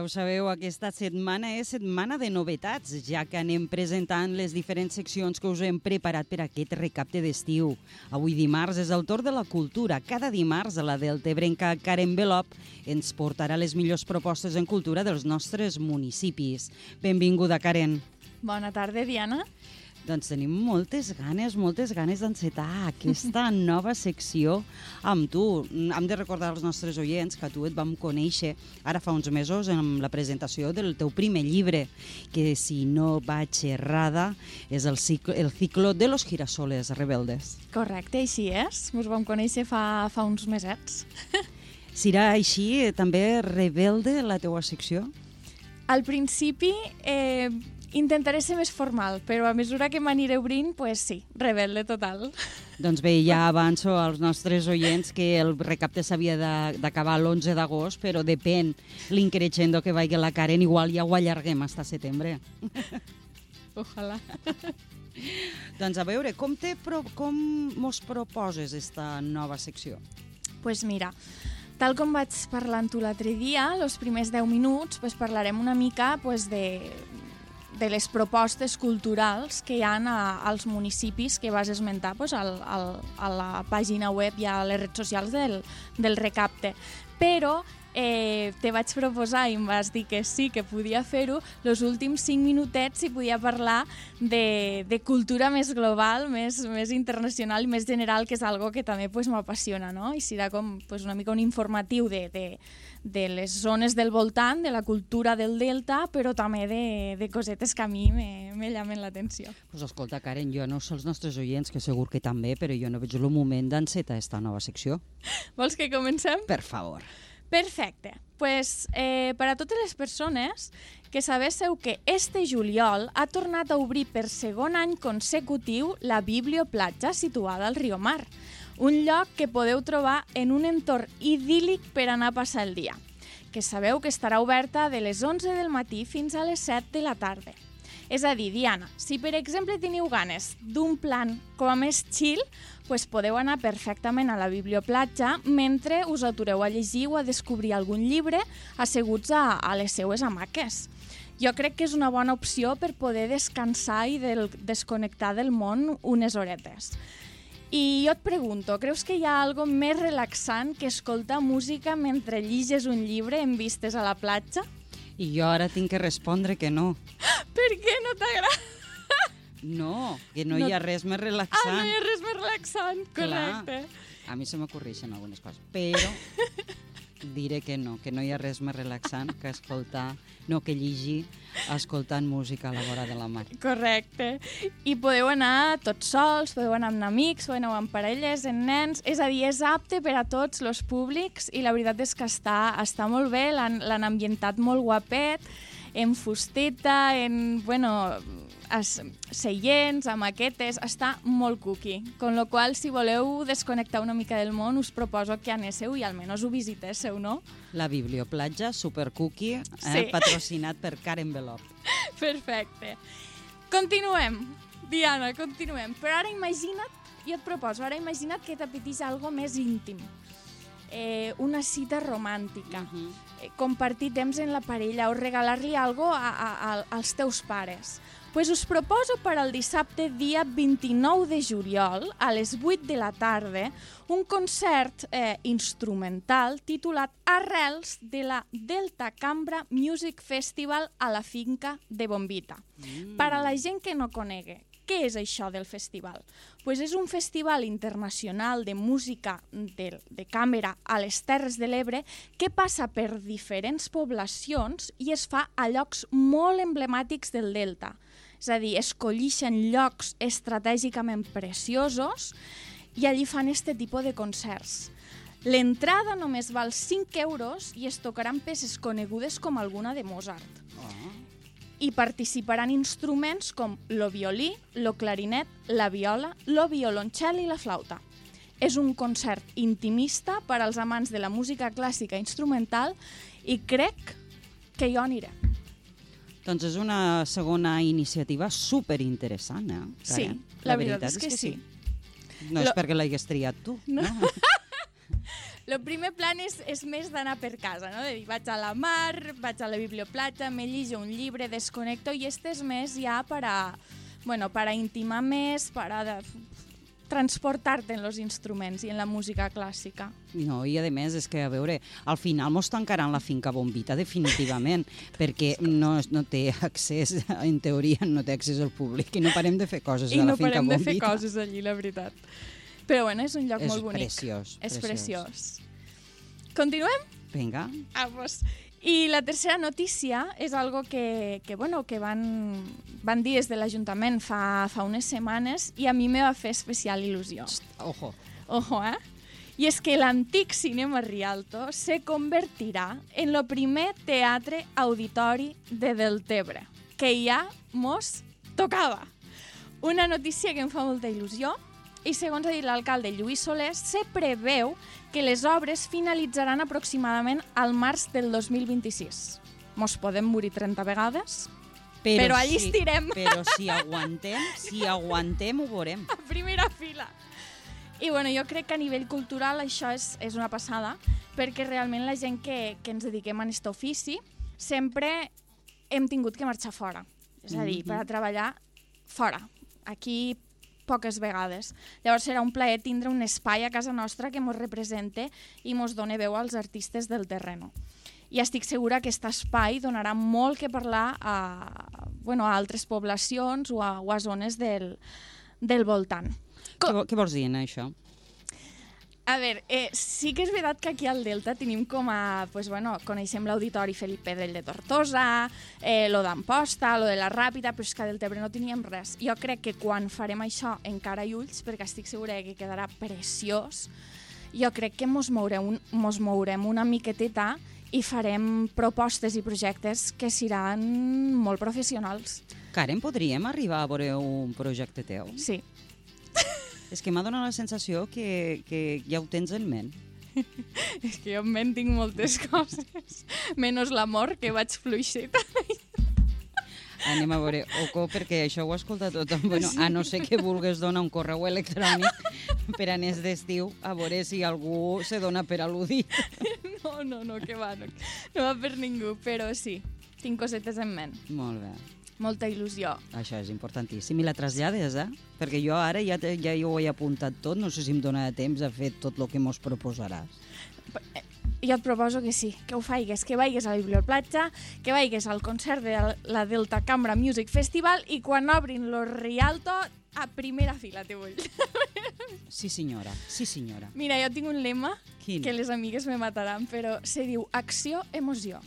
Ja ho sabeu, aquesta setmana és setmana de novetats, ja que anem presentant les diferents seccions que us hem preparat per aquest recapte d'estiu. Avui dimarts és el torn de la cultura. Cada dimarts la deltebrenca Karen Belop ens portarà les millors propostes en cultura dels nostres municipis. Benvinguda, Karen. Bona tarda, Diana. Doncs tenim moltes ganes, moltes ganes d'encetar aquesta nova secció amb tu. Hem de recordar als nostres oients que tu et vam conèixer ara fa uns mesos amb la presentació del teu primer llibre, que si no vaig errada és el ciclo, el ciclo de los girasoles rebeldes. Correcte, així és. Ens vam conèixer fa, fa uns mesets. Serà així també rebelde la teua secció? Al principi eh, Intentaré ser més formal, però a mesura que m'aniré obrint, pues sí, rebel·le total. Doncs bé, ja avanço als nostres oients que el recapte s'havia d'acabar l'11 d'agost, però depèn l'increixendo que vagi la Karen, igual ja ho allarguem fins setembre. Ojalà. doncs a veure, com, te com mos proposes esta nova secció? pues mira, tal com vaig parlar amb tu l'altre dia, els primers 10 minuts pues, parlarem una mica pues, de, de les propostes culturals que hi han a, als municipis que vas esmentar pues, al, al, a la pàgina web i a les redes socials del, del recapte. Però eh, te vaig proposar i em vas dir que sí, que podia fer-ho, els últims cinc minutets si podia parlar de, de cultura més global, més, més internacional i més general, que és algo que també pues, m'apassiona, no? I serà com pues, una mica un informatiu de, de, de les zones del voltant, de la cultura del delta, però també de, de cosetes que a mi me, me llamen l'atenció. Pues escolta, Karen, jo no sé els nostres oients, que segur que també, però jo no veig el moment d'encetar esta nova secció. Vols que comencem? Per favor. Perfecte. Pues, eh, per a totes les persones que sabéssiu que este juliol ha tornat a obrir per segon any consecutiu la Biblioplatja situada al Riu Mar, un lloc que podeu trobar en un entorn idíl·lic per anar a passar el dia, que sabeu que estarà oberta de les 11 del matí fins a les 7 de la tarda. És a dir, Diana, si per exemple teniu ganes d'un plan com a més chill, pues podeu anar perfectament a la biblioplatja mentre us atureu a llegir o a descobrir algun llibre asseguts a, a les seues hamaques. Jo crec que és una bona opció per poder descansar i del, desconnectar del món unes horetes. I jo et pregunto, creus que hi ha algo més relaxant que escoltar música mentre lliges un llibre en vistes a la platja? I jo ara tinc que respondre que no. Per què no t'agrada? No, que no, no hi ha res més relaxant. Ah, no hi ha res més relaxant, correcte. Clar, a mi se m'ocorreixen algunes coses, però diré que no, que no hi ha res més relaxant que escoltar, no, que llegir escoltant música a la vora de la mar. Correcte. I podeu anar tots sols, podeu anar amb amics, podeu anar amb parelles, en nens... És a dir, és apte per a tots els públics i la veritat és que està, està molt bé, l'han ambientat molt guapet, en fusteta, en, bueno, es, seients, amb maquetes, està molt cookie. Con lo qual, si voleu desconnectar una mica del món, us proposo que anéssiu i almenys ho visitéssiu, no? La Biblioplatja, super cookie, eh? sí. patrocinat per Karen Belop. Perfecte. Continuem. Diana, continuem. Però ara imagina't, jo et proposo, ara imagina't que t'apeteix algo més íntim. Eh, una cita romàntica. Uh -huh. eh, compartir temps en la parella o regalar-li algo a, a, a, als teus pares pues us proposo per al dissabte dia 29 de juliol a les 8 de la tarda un concert eh, instrumental titulat Arrels de la Delta Cambra Music Festival a la finca de Bombita. Mm. Per a la gent que no conegue, què és això del festival? Pues és un festival internacional de música de, de càmera a les Terres de l'Ebre que passa per diferents poblacions i es fa a llocs molt emblemàtics del Delta. És a dir, escollixen llocs estratègicament preciosos i allí fan este tipus de concerts. L'entrada només val 5 euros i es tocaran peces conegudes com alguna de Mozart. Oh. I participaran instruments com lo violí, lo clarinet, la viola, lo violoncel i la flauta. És un concert intimista per als amants de la música clàssica instrumental i crec que jo aniré. Doncs és una segona iniciativa superinteressant, eh? Sí, la, la veritat, veritat és que, és que sí. sí. No Lo... és perquè l'hagués triat tu, no? no? el primer plan és, és més d'anar per casa, no? De dir, vaig a la mar, vaig a la biblioplatja, me lligo un llibre, desconnecto, i este és més ja per a, bueno, per a intimar més, per a de, transportar-te en els instruments i en la música clàssica. No, i a més és que, a veure, al final mos tancaran la finca bombita definitivament, perquè no, no té accés, en teoria no té accés al públic i no parem de fer coses I a la no finca parem de bombita. fer coses allí, la veritat. Però bueno, és un lloc És molt bonic. preciós, És preciós. preciós. Continuem? Vinga, Ah, pues. I la tercera notícia és algo que, que, bueno, que van, van dir des de l'Ajuntament fa, fa unes setmanes i a mi me va fer especial il·lusió. ojo. Ojo, eh? I és que l'antic cinema Rialto se convertirà en el primer teatre auditori de Deltebre, que ja mos tocava. Una notícia que em fa molta il·lusió i segons ha dit l'alcalde Lluís Soler, se preveu que les obres finalitzaran aproximadament al març del 2026. Mos podem morir 30 vegades? Però allí si- estirem. Però si aguantem, si aguantem ho veurem. a primera fila. I bueno, jo crec que a nivell cultural això és, és una passada, perquè realment la gent que, que ens dediquem a aquest ofici sempre hem tingut que marxar fora. És a dir, per a treballar fora. Aquí poques vegades. Llavors serà un plaer tindre un espai a casa nostra que ens represente i ens doni veu als artistes del terreno. I estic segura que aquest espai donarà molt que parlar a, bueno, a altres poblacions o a, o a zones del, del voltant. Què, què vols dir en això? A veure, eh, sí que és veritat que aquí al Delta tenim com a... Pues, bueno, coneixem l'Auditori Felip Pedrell de Tortosa, eh, lo d'Amposta, lo de la Ràpida, però és que a Deltebre no teníem res. Jo crec que quan farem això en cara i ulls, perquè estic segura que quedarà preciós, jo crec que mos mourem, mos mourem una miqueteta i farem propostes i projectes que seran molt professionals. Karen, podríem arribar a veure un projecte teu? Sí, És que m'ha donat la sensació que, que ja ho tens en ment. és que jo en ment tinc moltes coses, menys l'amor, que vaig fluixeta. Anem a veure, Oco, perquè això ho escolta tothom. Bueno, a no ser que vulgues donar un correu electrònic per anés d'estiu, a veure si algú se dona per al·ludit. No, no, no, que va, no, no va per ningú, però sí, tinc cosetes en ment. Molt bé. Molta il·lusió. Això és importantíssim. I la trasllades, eh? Perquè jo ara ja, ja ho he apuntat tot, no sé si em donarà temps a fer tot el que mos proposaràs. Jo et proposo que sí, que ho faigues, que vagis a la biblioplatja, que vagis al concert de la Delta Cambra Music Festival i quan obrin lo Rialto, a primera fila te vull. Sí, senyora, sí, senyora. Mira, jo tinc un lema Quin? que les amigues me mataran, però se diu acció, emoció.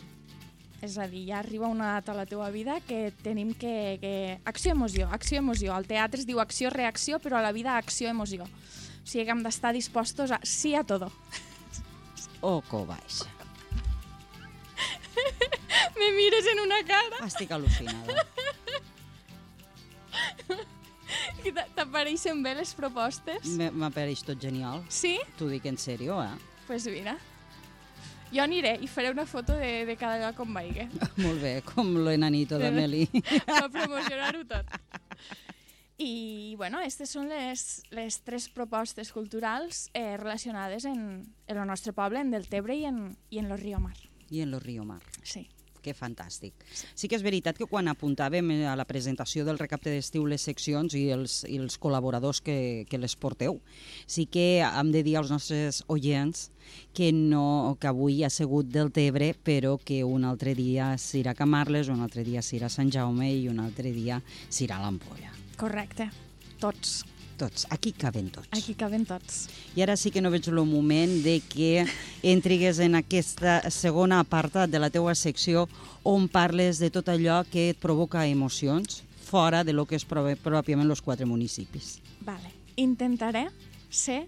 És a dir, ja arriba una data a la teva vida que tenim que... que... Acció, emoció, acció, emoció. Al teatre es diu acció, reacció, però a la vida acció, emoció. O sigui que hem d'estar dispostos a sí a todo. Oco, baixa. Me mires en una cara Estic al·lucinada. t'apareixen bé les propostes. M'apareix tot genial. Sí? T'ho dic en sèrio, eh? Doncs pues mira. Jo aniré i faré una foto de, de cada lloc on vagi. Molt bé, com l'enanito de Meli. per promocionar-ho tot. I, bueno, aquestes són les, les tres propostes culturals eh, relacionades en, en el nostre poble, en Deltebre i en, i en lo Río Mar. I en lo Río Mar. Sí. Que fantàstic. Sí que és veritat que quan apuntàvem eh, a la presentació del recapte d'estiu les seccions i els, i els col·laboradors que, que les porteu, sí que hem de dir als nostres oients que, no, que avui ha sigut del Tebre, però que un altre dia s'irà a Camarles, un altre dia s'irà a Sant Jaume i un altre dia s'irà a l'Ampolla. Correcte. Tots. Tots, aquí caben tots. Aquí caben tots. I ara sí que no veig el moment de que entrigues en aquesta segona apartat de la teua secció on parles de tot allò que et provoca emocions fora de lo que és prò- pròpiament els quatre municipis. Vale. Intentaré ser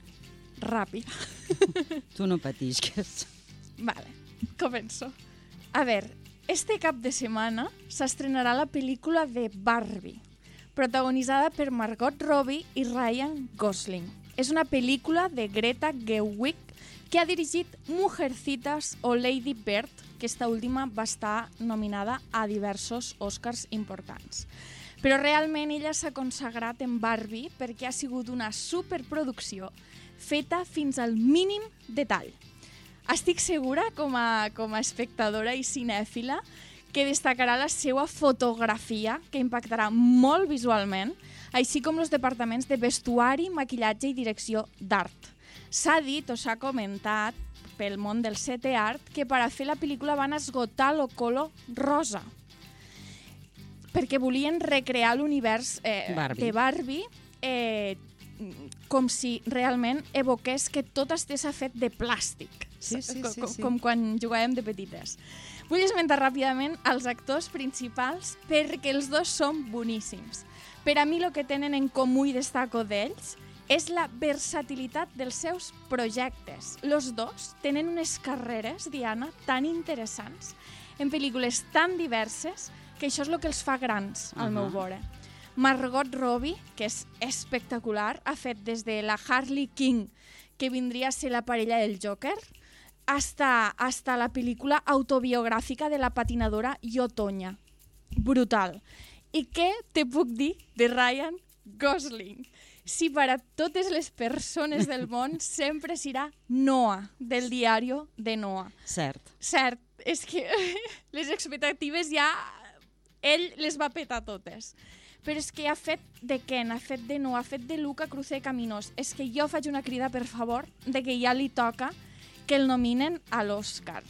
ràpida. Tu no patisques. Vale, començo. A veure, este cap de setmana s'estrenarà la pel·lícula de Barbie, protagonitzada per Margot Robbie i Ryan Gosling. És una pel·lícula de Greta Gerwig que ha dirigit Mujercitas o Lady Bird, que esta última va estar nominada a diversos Oscars importants. Però realment ella s'ha consagrat en Barbie perquè ha sigut una superproducció feta fins al mínim detall. estic segura, com a, com a espectadora i cinèfila, que destacarà la seva fotografia, que impactarà molt visualment, així com els departaments de vestuari, maquillatge i direcció d'art. S'ha dit o s'ha comentat pel món del set art que per a fer la pel·lícula van esgotar el color rosa perquè volien recrear l'univers eh, Barbie. de Barbie eh, com si realment evoqués que tot estés fet de plàstic, Sí, sí, com, sí, com, sí. com quan jugàvem de petites. Vull esmentar ràpidament els actors principals perquè els dos són boníssims. Per a mi el que tenen en comú i destaco d'ells és la versatilitat dels seus projectes. Los dos tenen unes carreres, Diana, tan interessants, en pel·lícules tan diverses, que això és el que els fa grans, al meu Ahà. veure. Margot Robbie, que és espectacular, ha fet des de la Harley King, que vindria a ser la parella del Joker, hasta, hasta la pel·lícula autobiogràfica de la patinadora Yotonya. Brutal. I què te puc dir de Ryan Gosling? Si per a totes les persones del món sempre serà Noah, del diari de Noah. Cert. Cert, és que les expectatives ja... Ell les va petar totes. Però és que ha fet de Ken, ha fet de Noah, ha fet de Luca Cruce Caminos. És que jo faig una crida, per favor, de que ja li toca que el nominen a l'Oscar.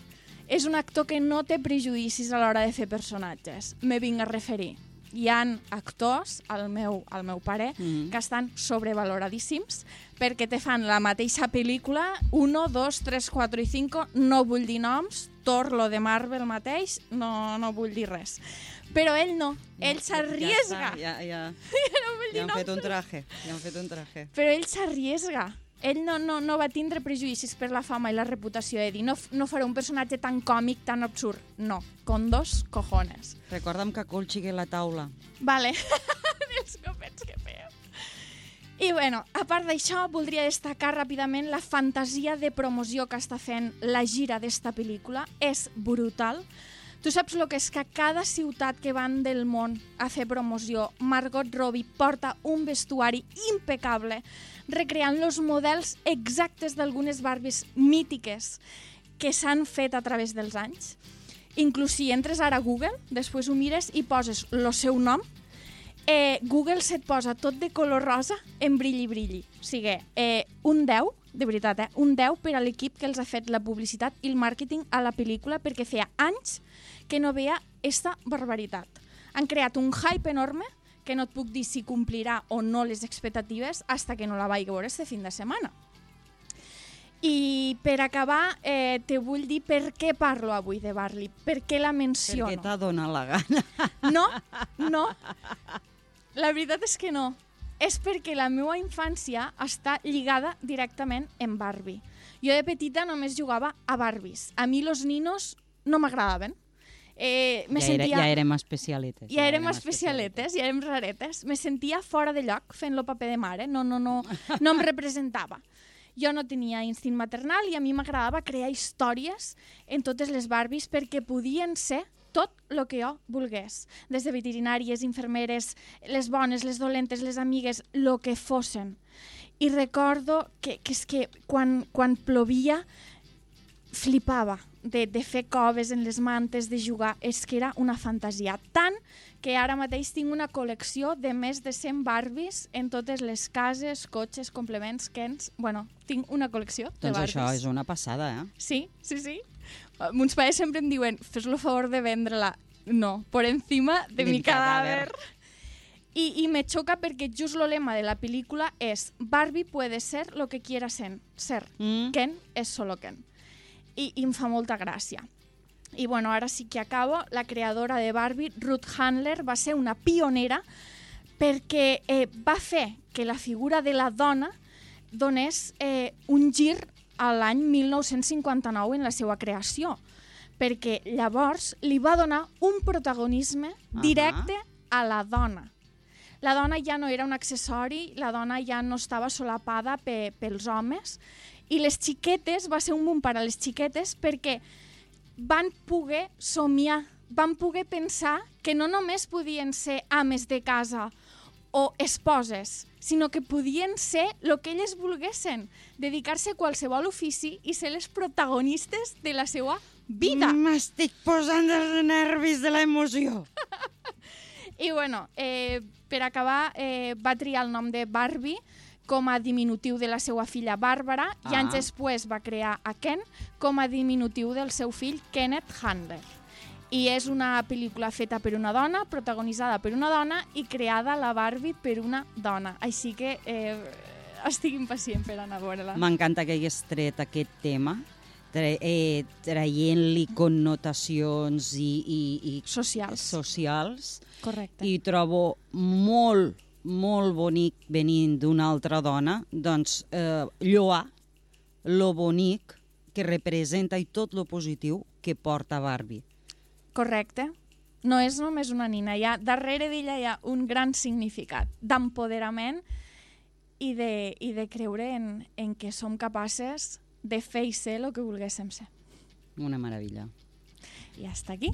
És un actor que no té prejudicis a l'hora de fer personatges. Me vinc a referir. Hi han actors, al meu, al meu pare, Mhm. que estan sobrevaloradíssims perquè te fan la mateixa pel·lícula 1, 2, 3, 4 i 5, no vull dir noms, Thor, lo de Marvel mateix, no, no vull dir res. Però ell no, ell s'arriesga. Ja, ja, ja, no vull ja dir han noms. fet un traje. Ja han fet un traje. Però ell s'arriesga. Ell no, no, no va tindre prejudicis per la fama i la reputació de dir no, no faré un personatge tan còmic, tan absurd. No, con dos cojones. Recorda'm que colxigue la taula. Vale, els copets que feu. I bueno, a part d'això, voldria destacar ràpidament la fantasia de promoció que està fent la gira d'esta pel·lícula. És brutal. Tu saps el que és que cada ciutat que van del món a fer promoció, Margot Robbie porta un vestuari impecable, recreant els models exactes d'algunes Barbies mítiques que s'han fet a través dels anys. Inclús si entres ara a Google, després ho mires i poses el seu nom, eh, Google se't posa tot de color rosa en brilli-brilli. O sigui, eh, un 10, de veritat, eh, un 10 per a l'equip que els ha fet la publicitat i el màrqueting a la pel·lícula perquè feia anys que no veia esta barbaritat. Han creat un hype enorme que no et puc dir si complirà o no les expectatives hasta que no la vaig veure este fin de setmana. I per acabar, eh, te vull dir per què parlo avui de Barley, per què la menciono. Perquè t'ha donat la gana. No, no. La veritat és que no. És perquè la meva infància està lligada directament en Barbie. Jo de petita només jugava a Barbies. A mi los ninos no m'agradaven. Eh, me ja, era, sentia... ja érem especialetes. Ja érem especialetes, ja érem raretes. Me sentia fora de lloc fent lo paper de mare. No, no, no, no em representava. Jo no tenia instint maternal i a mi m'agradava crear històries en totes les Barbies perquè podien ser tot el que jo volgués. Des de veterinàries, infermeres, les bones, les dolentes, les amigues, el que fossin. I recordo que, que és que quan, quan plovia flipava de, de fer coves en les mantes, de jugar, és que era una fantasia. Tant que ara mateix tinc una col·lecció de més de 100 Barbies en totes les cases, cotxes, complements, kens... Bueno, tinc una col·lecció de Doncs Barbies. això és una passada, eh? Sí, sí, sí. Uh, Mons pares sempre em diuen, fes el favor de vendre-la. No, por encima de, De mi mi cadàver. cadàver. I, I me xoca perquè just el lema de la pel·lícula és Barbie puede ser lo que quiera ser. ser. Mm? Ken és solo Ken. I, I em fa molta gràcia. I bueno, ara sí que acabo. La creadora de Barbie, Ruth Handler, va ser una pionera perquè eh, va fer que la figura de la dona donés eh, un gir a l'any 1959 en la seva creació, perquè llavors li va donar un protagonisme directe a la dona. La dona ja no era un accessori, la dona ja no estava solapada pe, pels homes, i les xiquetes, va ser un boom per a les xiquetes perquè van poder somiar, van poder pensar que no només podien ser ames de casa o esposes, sinó que podien ser el que elles volguessin, dedicar-se a qualsevol ofici i ser les protagonistes de la seva vida. M'estic posant els nervis de l'emoció. I bueno, eh, per acabar, eh, va triar el nom de Barbie com a diminutiu de la seva filla Bàrbara ah. i anys després va crear a Ken com a diminutiu del seu fill Kenneth Handler. I és una pel·lícula feta per una dona, protagonitzada per una dona i creada la Barbie per una dona. Així que eh, estic impacient per anar a veure-la. M'encanta que hagués tret aquest tema, tra eh, traient-li connotacions i, i, i Socials. socials Correcte. i trobo molt, molt bonic venint d'una altra dona, doncs eh, lloar lo bonic que representa i tot lo positiu que porta Barbie. Correcte. No és només una nina, hi ha, darrere d'ella hi ha un gran significat d'empoderament i de, i de creure en, en que som capaces de fer i ser el que volguéssim ser. Una meravella. I hasta aquí.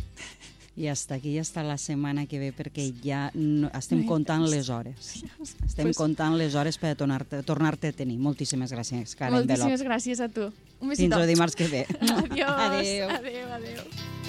I hasta aquí, hasta la setmana que ve, perquè ja no, estem No comptant temps. les hores. Estem Pues- comptant les hores per tornar-te tornar a tenir. Moltíssimes gràcies, Karen Moltíssimes Belop. gràcies a tu. Un Fins el dimarts que ve. Adiós. Adéu. Adéu, adéu.